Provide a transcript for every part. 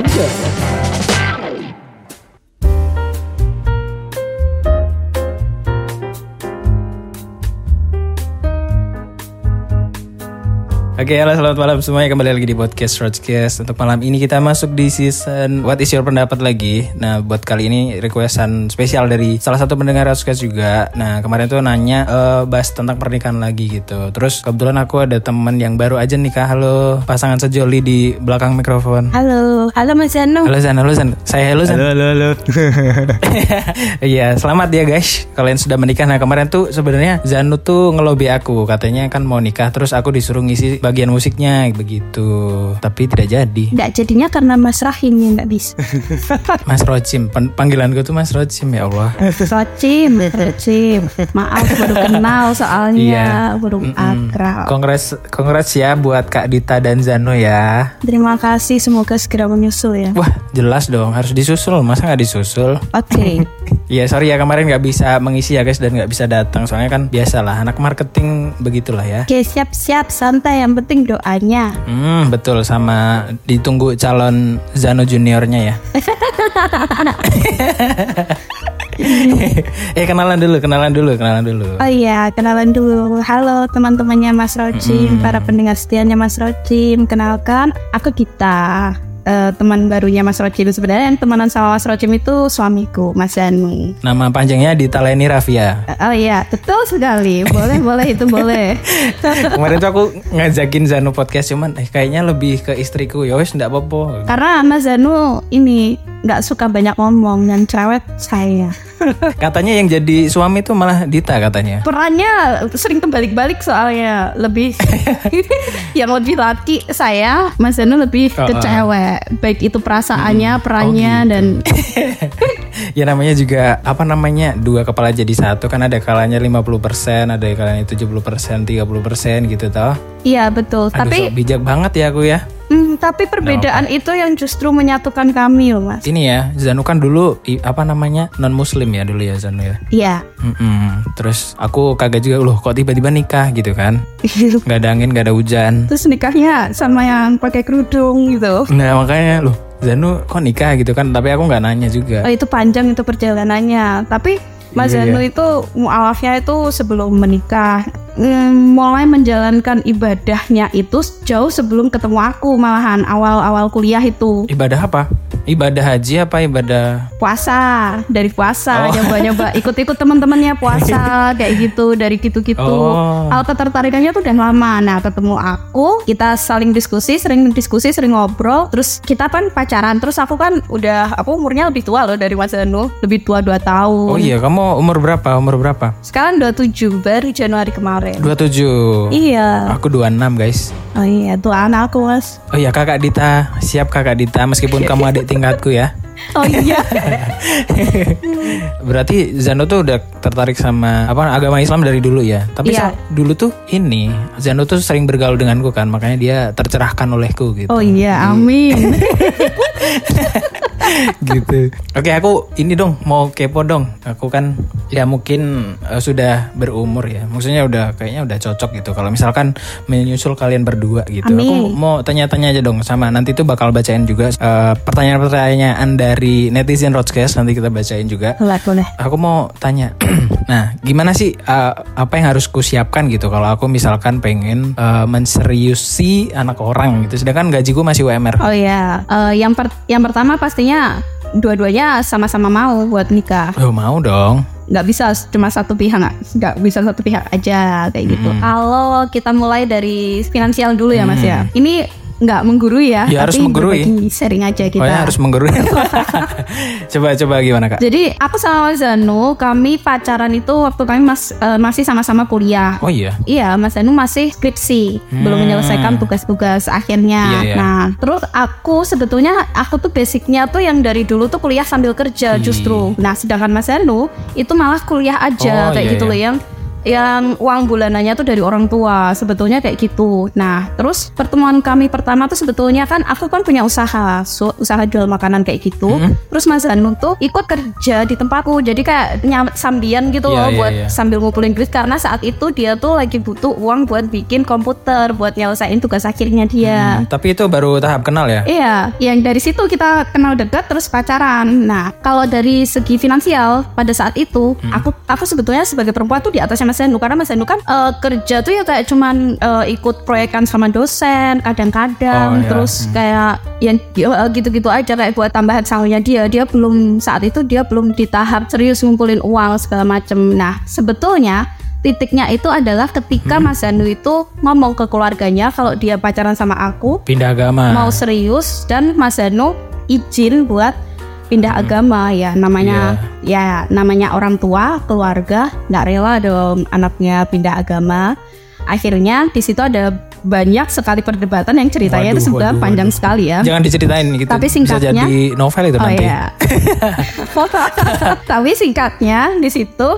Thank you. Oke, halo selamat malam semuanya kembali lagi di podcast Roadcast. Untuk malam ini kita masuk di season What is your pendapat lagi. Nah, buat kali ini requestan spesial dari salah satu pendengar Roadcast juga. Nah, kemarin tuh nanya eh, bahas tentang pernikahan lagi gitu. Terus kebetulan aku ada temen yang baru aja nikah. Halo, pasangan sejoli di belakang mikrofon. Halo, halo Mas Zano. Halo Zan, halo Zan. Saya halo Zan. Halo, halo, halo. Iya, selamat ya guys. Kalian sudah menikah. Nah, kemarin tuh sebenarnya Zanu tuh ngelobi aku. Katanya kan mau nikah terus aku disuruh ngisi bagian musiknya begitu. Tapi tidak jadi. Nggak jadinya karena Mas Rahim yang nggak bisa. Mas Rocim, Pan- panggilanku tuh Mas Rocim ya Allah. Rocim, Rocim. Maaf baru kenal soalnya, Iya. baru akrab. Kongres kongres ya buat Kak Dita dan Zano ya. Terima kasih, semoga segera menyusul ya. Wah, jelas dong harus disusul. Masa nggak disusul? Oke, Iya sorry ya kemarin nggak bisa mengisi ya guys dan nggak bisa datang soalnya kan biasalah anak marketing begitulah ya. oke siap-siap, santai. Yang penting doanya. Hmm betul sama ditunggu calon Zano juniornya ya. eh kenalan dulu, kenalan dulu, kenalan dulu. Oh iya, kenalan dulu. Halo teman-temannya Mas Rocim, para pendengar setianya Mas Rocim. Kenalkan, aku Gita. Eh, teman barunya Mas Rocim sebenarnya yang temenan sama Mas Rocim itu suamiku Mas Zanu. Nama panjangnya Dita Leni Rafia. Oh iya, betul sekali. Boleh, boleh itu boleh. Kemarin tuh aku ngajakin Zano podcast cuman eh, kayaknya lebih ke istriku ya wes apa-apa. Karena Mas Zanu ini nggak suka banyak ngomong dan cewek saya. Katanya yang jadi suami tuh malah Dita katanya. Perannya sering kebalik-balik soalnya lebih yang lebih laki saya, Mas Zanu lebih ke Oh, oh. cewek. Baik itu perasaannya, perannya gitu. dan ya namanya juga apa namanya dua kepala jadi satu kan ada kalanya 50% ada kalanya 70% 30% gitu toh. iya betul. Aduh, tapi sok bijak banget ya aku ya. Hmm, tapi perbedaan itu yang justru menyatukan kami loh Mas. Ini ya, Zanu kan dulu apa namanya non muslim ya dulu ya Zanu ya. Iya. Mm-mm. Terus aku kaget juga loh kok tiba-tiba nikah gitu kan. Gak ada angin, gak ada hujan. Terus nikahnya sama yang pakai kerudung gitu. Nah makanya loh Zanu kok nikah gitu kan Tapi aku nggak nanya juga Oh, itu panjang itu perjalanannya. Tapi Mas Iya, Zanu itu mualafnya itu sebelum menikah mm, mulai menjalankan ibadahnya itu jauh sebelum ketemu aku malahan awal-awal kuliah itu Ibadah apa? Ibadah haji apa ibadah? Puasa dari puasa Oh. nyoba-nyoba ikut-ikut teman-temannya puasa kayak gitu dari gitu-gitu. Oh. awal ketertarikannya tuh udah lama. Nah ketemu aku kita saling diskusi sering diskusi sering ngobrol. Terus kita kan pacaran terus aku kan udah aku umurnya lebih tua loh dari Mas Zanu lebih tua 2 tahun. Oh iya kamu umur berapa? Umur berapa? sekarang 27 baru Januari kemarin. 27 iya. Aku 26 guys. Oh iya tuh anak aku mas. Oh iya kakak Dita. Siap kakak Dita. Meskipun kamu adik tingkatku ya. Oh iya. Berarti Zano tuh udah tertarik sama apa agama Islam dari dulu ya. Tapi sa- dulu tuh ini Zano tuh sering bergaul denganku kan, makanya dia tercerahkan olehku gitu. oh iya amin gitu. Oke, aku ini dong mau kepo dong. Aku kan ya mungkin eh, sudah berumur ya. Maksudnya udah kayaknya udah cocok gitu. Kalau misalkan menyusul kalian berdua gitu. Aku Amin. mau tanya-tanya aja dong sama nanti tuh bakal bacain juga eh, pertanyaan-pertanyaan dari netizen Roadcast nanti kita bacain juga. boleh boleh Aku mau tanya, nah gimana sih uh, apa yang harus kusiapkan gitu kalau aku misalkan pengen uh, menseriusi anak orang gitu, sedangkan gajiku masih UMR. Oh ya, Eh, yang per- yang pertama pastinya dua-duanya sama-sama mau buat nikah. Oh mau dong. Nggak bisa cuma satu pihak, nggak nggak bisa satu pihak aja kayak gitu. Kalau kita mulai dari finansial dulu ya mas ya. Ini nggak menggurui ya, Ya, harus tapi menggurui. berbagi sharing aja kita. Oh ya harus menggurui. coba coba gimana kak? Jadi aku sama Mas Zanu, kami pacaran itu waktu kami mas, eh, masih sama-sama kuliah. Oh iya. Iya, Mas Danu masih skripsi, belum menyelesaikan tugas-tugas akhirnya. Hmm. Iya, iya. Nah, terus aku sebetulnya aku tuh basicnya tuh yang dari dulu tuh kuliah sambil kerja justru. Nah, sedangkan Mas Danu itu malah kuliah aja Oh, kayak iya, gitu iya. loh yang yang uang bulanannya tuh dari orang tua sebetulnya kayak gitu nah terus pertemuan kami pertama tuh sebetulnya kan aku kan punya usaha so, usaha jual makanan kayak gitu terus Mas Anu tuh ikut kerja di tempatku jadi kayak nyam- sambian gitu Iya, loh iya, buat iya. sambil ngumpulin duit karena saat itu dia tuh lagi butuh uang buat bikin komputer buat nyelesain tugas akhirnya dia Hmm, tapi itu baru tahap kenal ya? Iya, yang dari situ kita kenal dekat terus pacaran. Nah, kalau dari segi finansial pada saat itu, Hmm. aku aku sebetulnya sebagai perempuan tuh di atasnya Mas Enu karena Mas Enu kan eh, kerja tuh ya kayak cuman eh, ikut proyekan sama dosen, Oh, kadang-kadang iya. terus kayak yang eh, gitu-gitu aja kayak buat tambahan salurnya dia. Dia belum saat itu dia belum di tahap serius ngumpulin uang segala macem. Nah, sebetulnya titiknya itu adalah ketika Hmm. Mas Anu itu ngomong ke keluarganya kalau dia pacaran sama aku Pindah agama. mau serius dan Mas Danu izin buat pindah agama ya. Namanya ya namanya orang tua keluarga nggak rela dong anaknya pindah agama. Akhirnya di situ ada banyak sekali perdebatan yang ceritanya Waduh, itu waduh, panjang waduh. sekali ya. Jangan diceritain gitu. Tapi Bisa singkatnya- jadi novel itu oh nanti. iya. Tapi singkatnya di situ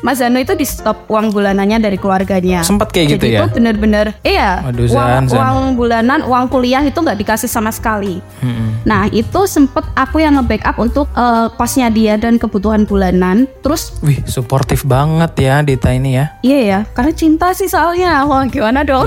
Mas Danu itu di stop uang bulanannya dari keluarganya Sempet kayak gitu Jadi ya? itu bener-bener iya Waduh, uang, Zan, Zan. uang bulanan uang kuliah itu nggak dikasih sama sekali Mm-mm. Nah itu sempet aku yang nge-backup untuk eh, kosnya dia dan kebutuhan bulanan. Terus Wih, suportif banget ya Dita ini ya. iya ya, karena cinta sih soalnya. Wah gimana dong?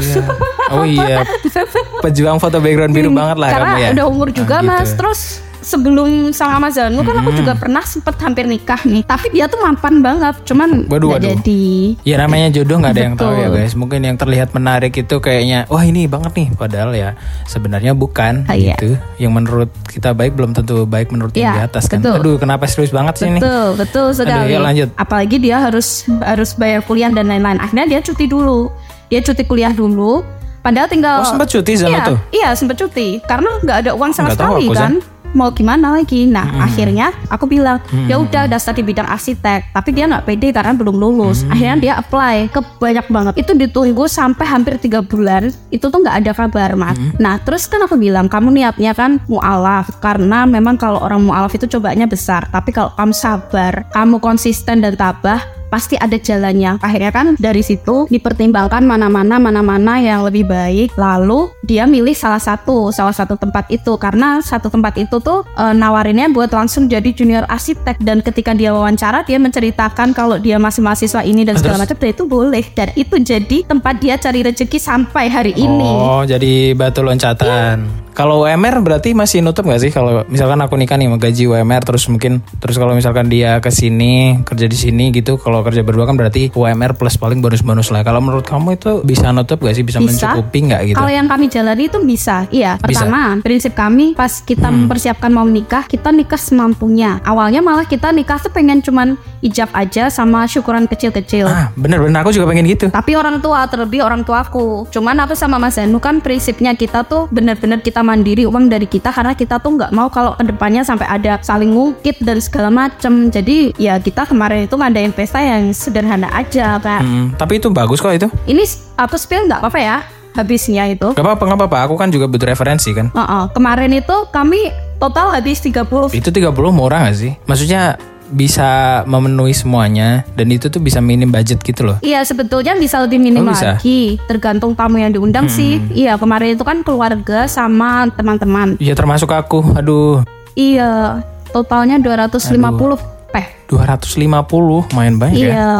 Oh iya, pejuang foto background biru banget lah Hmm, karena kamu ya. udah umur juga Nah, mas. gitu. Terus sebelum sama Mas Zanu kan aku Hmm. juga pernah sempet hampir nikah nih. Tapi dia tuh mapan banget, cuman Waduh, waduh. jadi. Ya namanya jodoh nggak ada yang tahu ya guys. Mungkin yang terlihat menarik itu kayaknya wah ini banget nih. Padahal ya sebenarnya bukan Ah, iya. gitu. Yang menurut kita baik belum tentu baik menurut yang di Iya, atas kan. betul. Aduh kenapa serius banget sih ini? Betul, betul sekali. yuk lanjut. Apalagi dia harus harus bayar kuliah dan lain-lain. Akhirnya dia cuti dulu. Dia cuti kuliah dulu. Padahal tinggal Oh, sempat cuti sama iya, tuh? Iya, sempat cuti. Karena nggak ada uang sama tahu sekali aku, kan. Mau gimana lagi? Nah, akhirnya aku bilang, ya udah daftar di bidang arsitek. Tapi dia nggak pede karena belum lulus. Akhirnya dia apply ke banyak banget. Itu ditunggu sampai hampir tiga bulan. Itu tuh nggak ada kabar, mas. Nah, terus kan aku bilang, kamu niatnya kan mualaf karena memang kalau orang mualaf itu cobanya besar. Tapi kalau kamu sabar, kamu konsisten dan tabah, pasti ada jalannya. Akhirnya kan dari situ dipertimbangkan mana-mana mana-mana yang lebih baik. Lalu dia milih salah satu salah satu tempat itu karena satu tempat itu tuh e, nawarinnya buat langsung jadi junior arsitek dan ketika dia wawancara dia menceritakan kalau dia masih mahasiswa ini dan segala macam itu boleh dan itu jadi tempat dia cari rezeki sampai hari ini. Oh jadi batu loncatan. Kalau UMR berarti masih nutup gak sih kalau misalkan aku nikah nih gaji UMR terus mungkin terus kalau misalkan dia ke sini kerja di sini gitu kalau kerja berdua kan berarti UMR plus paling bonus-bonus lah. Kalau menurut kamu itu bisa nutup gak sih bisa, mencukupi nggak gitu? Kalau yang kami jalani itu bisa. Iya, Bisa. pertama prinsip kami pas kita Hmm. mempersiapkan mau menikah, kita nikah semampunya. Awalnya malah kita nikah tuh pengen cuman ijab aja sama syukuran kecil-kecil. Ah bener-bener aku juga pengen gitu. Tapi orang tua terlebih orang tuaku. Cuman aku sama Mas Zanu kan prinsipnya kita tuh bener-bener kita mandiri uang dari kita karena kita tuh nggak mau kalau ke depannya sampai ada saling ngungkit dan segala macem. Jadi ya kita kemarin itu ngadain pesta yang sederhana aja kayak Hmm, tapi itu bagus kok itu. ini aku spill nggak apa-apa ya habisnya itu. Gak apa-apa, gak apa-apa. Aku kan juga butuh referensi kan. Heeh, kemarin itu kami total habis 30 Itu 30 murah gak sih? Maksudnya bisa memenuhi semuanya dan itu tuh bisa minim budget gitu loh. Iya sebetulnya bisa lebih minim Oh, bisa? Hmm. lagi Tergantung tamu yang diundang sih Iya kemarin itu kan keluarga sama teman-teman Ya termasuk aku. Aduh, Iya totalnya 250 teh 250 main banyak ya. Iya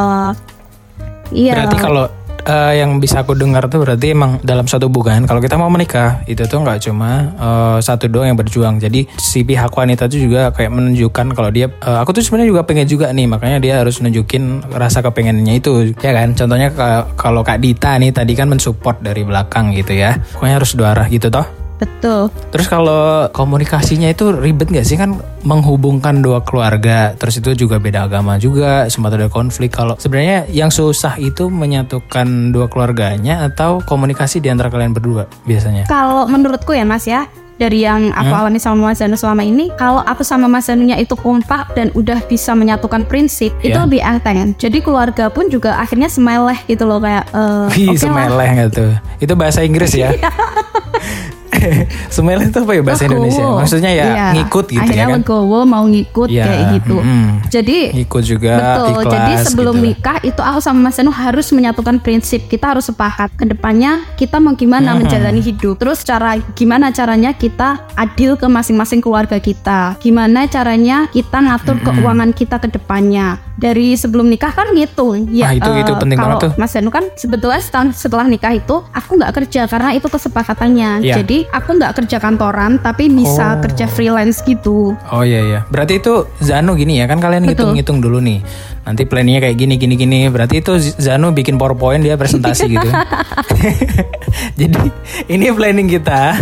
Iya Berarti kalau eh, yang bisa aku dengar tuh berarti emang dalam suatu hubungan kalau kita mau menikah itu tuh nggak cuma eh, satu doang yang berjuang. Jadi si pihak wanita tuh juga kayak menunjukkan kalau dia eh, aku tuh sebenarnya juga pengen juga nih makanya dia harus nunjukin rasa kepengennya itu ya kan. Contohnya ka- kalau Kak Dita nih tadi kan mensupport dari belakang gitu ya. Pokoknya harus dua arah gitu toh. Betul Terus kalau komunikasinya itu ribet gak sih kan menghubungkan dua keluarga, terus itu juga beda agama juga, sempat ada konflik. Kalau sebenarnya yang susah itu menyatukan dua keluarganya atau komunikasi di antara kalian berdua biasanya. Kalau menurutku ya mas ya dari yang aku Hmm? alami sama Mas Zanu selama ini, kalau aku sama Mas Zanunya itu kompak dan udah bisa menyatukan prinsip, itu Iya. lebih enteng. Jadi keluarga pun juga akhirnya semeleh gitu loh kayak, eh, Wih, oke lah. semeleh gitu. Itu bahasa Inggris ya. Sumel itu apa ya bahasa Legowo. Indonesia? Maksudnya ya Iya. ngikut gitu Akhirnya ya kan? legowo mau ngikut Iya, kayak gitu. mm-mm. Jadi Ngikut juga betul. ikhlas Jadi sebelum gitu. nikah itu aku sama Mas Anu harus menyatukan prinsip. Kita harus sepakat ke depannya kita mau gimana menjalani hidup. Terus cara gimana caranya kita adil ke masing-masing keluarga kita. Gimana caranya kita ngatur keuangan kita ke depannya. Dari sebelum nikah kan ngitung. Ah, itu- itu eh, penting kalau banget tuh. Mas Anu kan sebetulnya setahun setelah nikah itu aku nggak kerja karena itu kesepakatannya. Iya. Jadi aku nggak kerja kantoran tapi bisa Oh. kerja freelance gitu. Oh iya iya. Berarti itu Zanu gini ya kan kalian ngitung-ngitung dulu nih. Nanti planningnya kayak gini gini gini. Berarti itu Z- Zanu bikin PowerPoint dia presentasi gitu. Jadi ini planning kita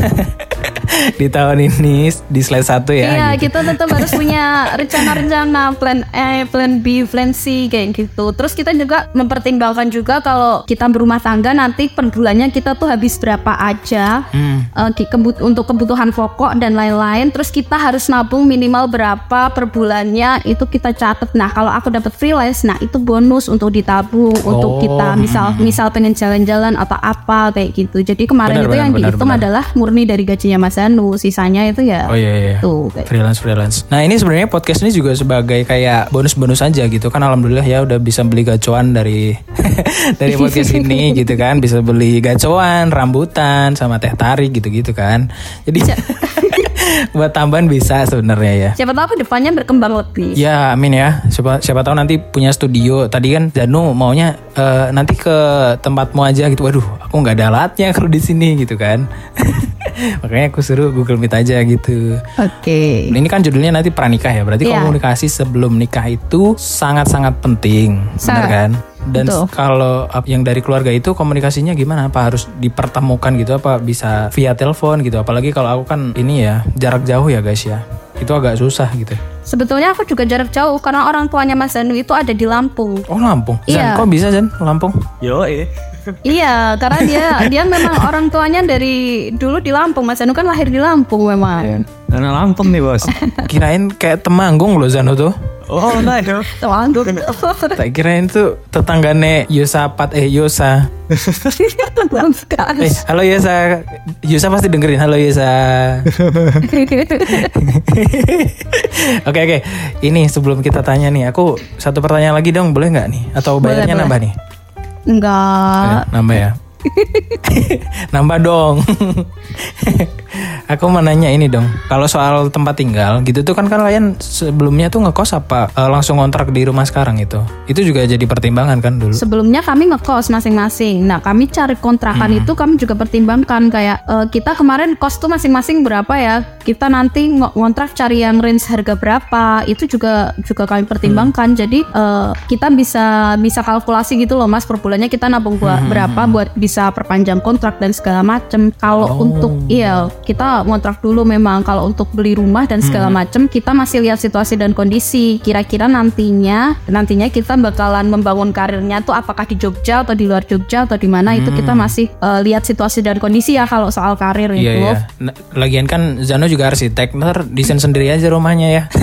di tahun ini di slide satu ya. Iya, gitu. kita tetap harus punya rencana-rencana plan A, plan B, plan C kayak gitu. Terus kita juga mempertimbangkan juga kalau kita berumah tangga nanti per bulannya kita tuh habis berapa aja Hmm. kebut- untuk kebutuhan pokok dan lain-lain. Terus kita harus nabung minimal berapa per bulannya itu kita catat. Nah, kalau aku dapat freelance, nah itu bonus untuk ditabung untuk Oh, kita misal misal pengen jalan-jalan atau apa kayak gitu. Jadi kemarin Benar, itu benar, yang benar, dihitung benar. adalah murni dari gajinya Mas Anu. Sisanya itu ya Oh iya iya. tuh kayak Freelance freelance. Nah ini sebenarnya podcast ini juga sebagai kayak bonus-bonus aja gitu kan alhamdulillah ya udah bisa beli gacoan dari dari podcast ini gitu kan bisa beli gacoan, rambutan sama teh tarik gitu-gitu kan. Jadi buat tambahan bisa sebenarnya ya. Siapa tahu ke depannya berkembang lebih. Ya amin ya siapa siapa tahu nanti punya studio tadi kan Zanu maunya eh, nanti ke tempatmu aja gitu waduh aku nggak ada alatnya kalau di sini gitu kan makanya aku suruh Google Meet aja gitu Oke. ini kan judulnya nanti pranikah ya berarti Iya. komunikasi sebelum nikah itu sangat-sangat penting benar Sangat. kan dan Betul. kalau yang dari keluarga itu komunikasinya gimana apa harus dipertemukan gitu apa bisa via telepon gitu apalagi kalau aku kan ini ya jarak jauh ya guys ya itu agak susah gitu Sebetulnya aku juga jarak jauh karena orang tuanya Mas Danu itu ada di Lampung. Oh Lampung. Iya. Zan, kok bisa Zan Lampung? Yo eh. Iya, karena dia dia memang orang tuanya dari dulu di Lampung. Mas Danu kan lahir di Lampung memang. Karena Lampung nih bos. Kirain kayak Temanggung loh Zano tuh. Oh nah itu. Tuh, Tak kirain tuh tetanggane Yosapat eh Yosa. Eh halo Yosa. Yosa pasti dengerin halo Yosa. Oke oke. Ini sebelum kita tanya nih, aku satu pertanyaan lagi dong, boleh nggak nih? Atau Boleh, bayarnya boleh. nambah nih? Enggak. Ya, nambah ya. nambah dong. Aku mau nanya ini dong. Kalau soal tempat tinggal gitu tuh kan kalian sebelumnya tuh ngekos apa eh, langsung kontrak di rumah sekarang itu? Itu juga jadi pertimbangan kan dulu. Sebelumnya kami ngekos masing-masing. Nah, kami cari kontrakan itu kami juga pertimbangkan kayak eh, kita kemarin kos tuh masing-masing berapa ya? Kita nanti ngo- ngontrak cari yang range harga berapa? Itu juga juga kami pertimbangkan. Jadi eh, kita bisa bisa kalkulasi gitu loh Mas per bulannya kita nabung gua- berapa buat bisa perpanjang kontrak dan segala macem. Kalau Oh. untuk iya, kita ngontrak dulu memang kalau untuk beli rumah dan segala macem kita masih lihat situasi dan kondisi. Kira-kira nantinya nantinya kita bakalan membangun karirnya tuh apakah di Jogja atau di luar Jogja atau di mana itu kita masih eh, lihat situasi dan kondisi ya kalau soal karir Iya itu. iya. Nah, lagian kan Zano juga arsitek, ntar desain sendiri aja rumahnya ya.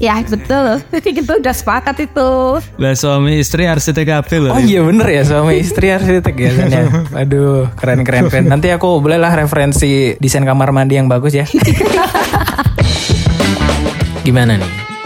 Ya betul. kita udah sepakat itu. Lah suami istri arsitek kabeh loh. Oh iya bener ya suami istri arsitek ya ya. Aduh keren keren keren. Nanti aku bolehlah referensi desain kamar mandi yang bagus ya. Gimana nih?